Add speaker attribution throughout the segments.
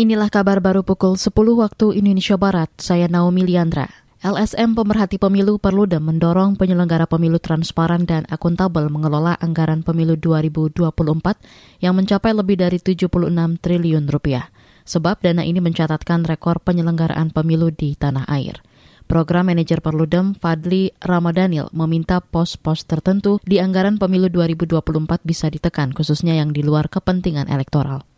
Speaker 1: Inilah kabar baru pukul 10 waktu Indonesia Barat. Saya Naomi Liandra. LSM Pemerhati Pemilu perlu dan mendorong penyelenggara pemilu transparan dan akuntabel mengelola anggaran pemilu 2024 yang mencapai lebih dari 76 triliun rupiah. Sebab dana ini mencatatkan rekor penyelenggaraan pemilu di tanah air. Program Manajer Perludem Fadli Ramadhanil meminta pos-pos tertentu di anggaran pemilu 2024 bisa ditekan, khususnya yang di luar kepentingan elektoral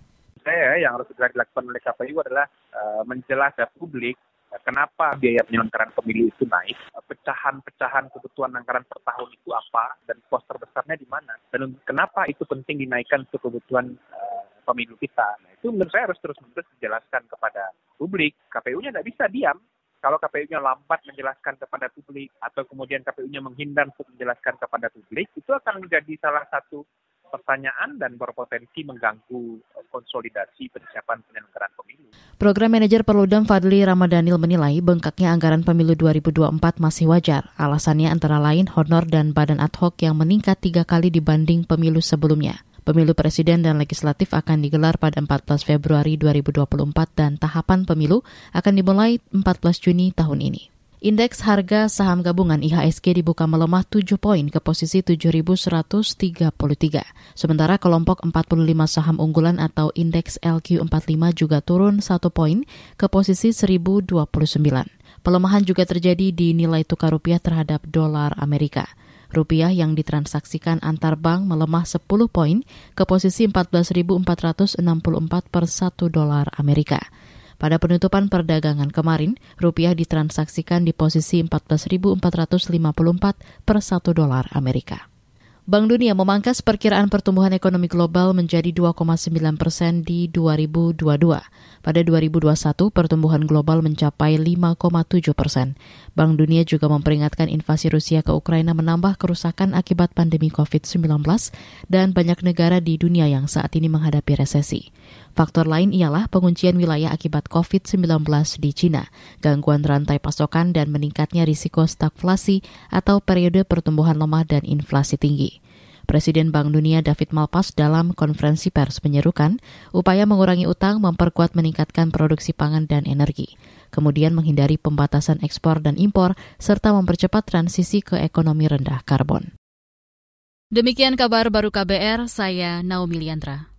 Speaker 2: yang harus segera dilakukan oleh KPU adalah uh, menjelaskan publik uh, kenapa biaya penyelenggaraan pemilu itu naik, uh, pecahan-pecahan kebutuhan anggaran per tahun itu apa, dan pos terbesarnya di mana, dan kenapa itu penting dinaikkan untuk kebutuhan uh, pemilu kita. Nah, itu menurut saya harus terus-menerus dijelaskan kepada publik. KPU-nya tidak bisa diam. Kalau KPU-nya lambat menjelaskan kepada publik atau kemudian KPU-nya menghindar untuk menjelaskan kepada publik, itu akan menjadi salah satu pertanyaan dan berpotensi mengganggu eh, konsolidasi persiapan penyelenggaraan pemilu.
Speaker 1: Program Manajer Perludem Fadli Ramadhanil menilai bengkaknya anggaran pemilu 2024 masih wajar. Alasannya antara lain honor dan badan ad hoc yang meningkat tiga kali dibanding pemilu sebelumnya. Pemilu presiden dan legislatif akan digelar pada 14 Februari 2024 dan tahapan pemilu akan dimulai 14 Juni tahun ini. Indeks harga saham gabungan IHSG dibuka melemah 7 poin ke posisi 7.133. Sementara kelompok 45 saham unggulan atau indeks LQ45 juga turun 1 poin ke posisi 1.029. Pelemahan juga terjadi di nilai tukar rupiah terhadap dolar Amerika. Rupiah yang ditransaksikan antar bank melemah 10 poin ke posisi 14.464 per 1 dolar Amerika. Pada penutupan perdagangan kemarin, rupiah ditransaksikan di posisi 14.454 per 1 dolar Amerika. Bank Dunia memangkas perkiraan pertumbuhan ekonomi global menjadi 2,9 persen di 2022. Pada 2021, pertumbuhan global mencapai 5,7 persen. Bank Dunia juga memperingatkan invasi Rusia ke Ukraina menambah kerusakan akibat pandemi COVID-19 dan banyak negara di dunia yang saat ini menghadapi resesi. Faktor lain ialah penguncian wilayah akibat COVID-19 di Cina, gangguan rantai pasokan dan meningkatnya risiko stagflasi atau periode pertumbuhan lemah dan inflasi tinggi. Presiden Bank Dunia David Malpass dalam konferensi pers menyerukan upaya mengurangi utang memperkuat meningkatkan produksi pangan dan energi, kemudian menghindari pembatasan ekspor dan impor, serta mempercepat transisi ke ekonomi rendah karbon. Demikian kabar baru KBR, saya Naomi Liandra.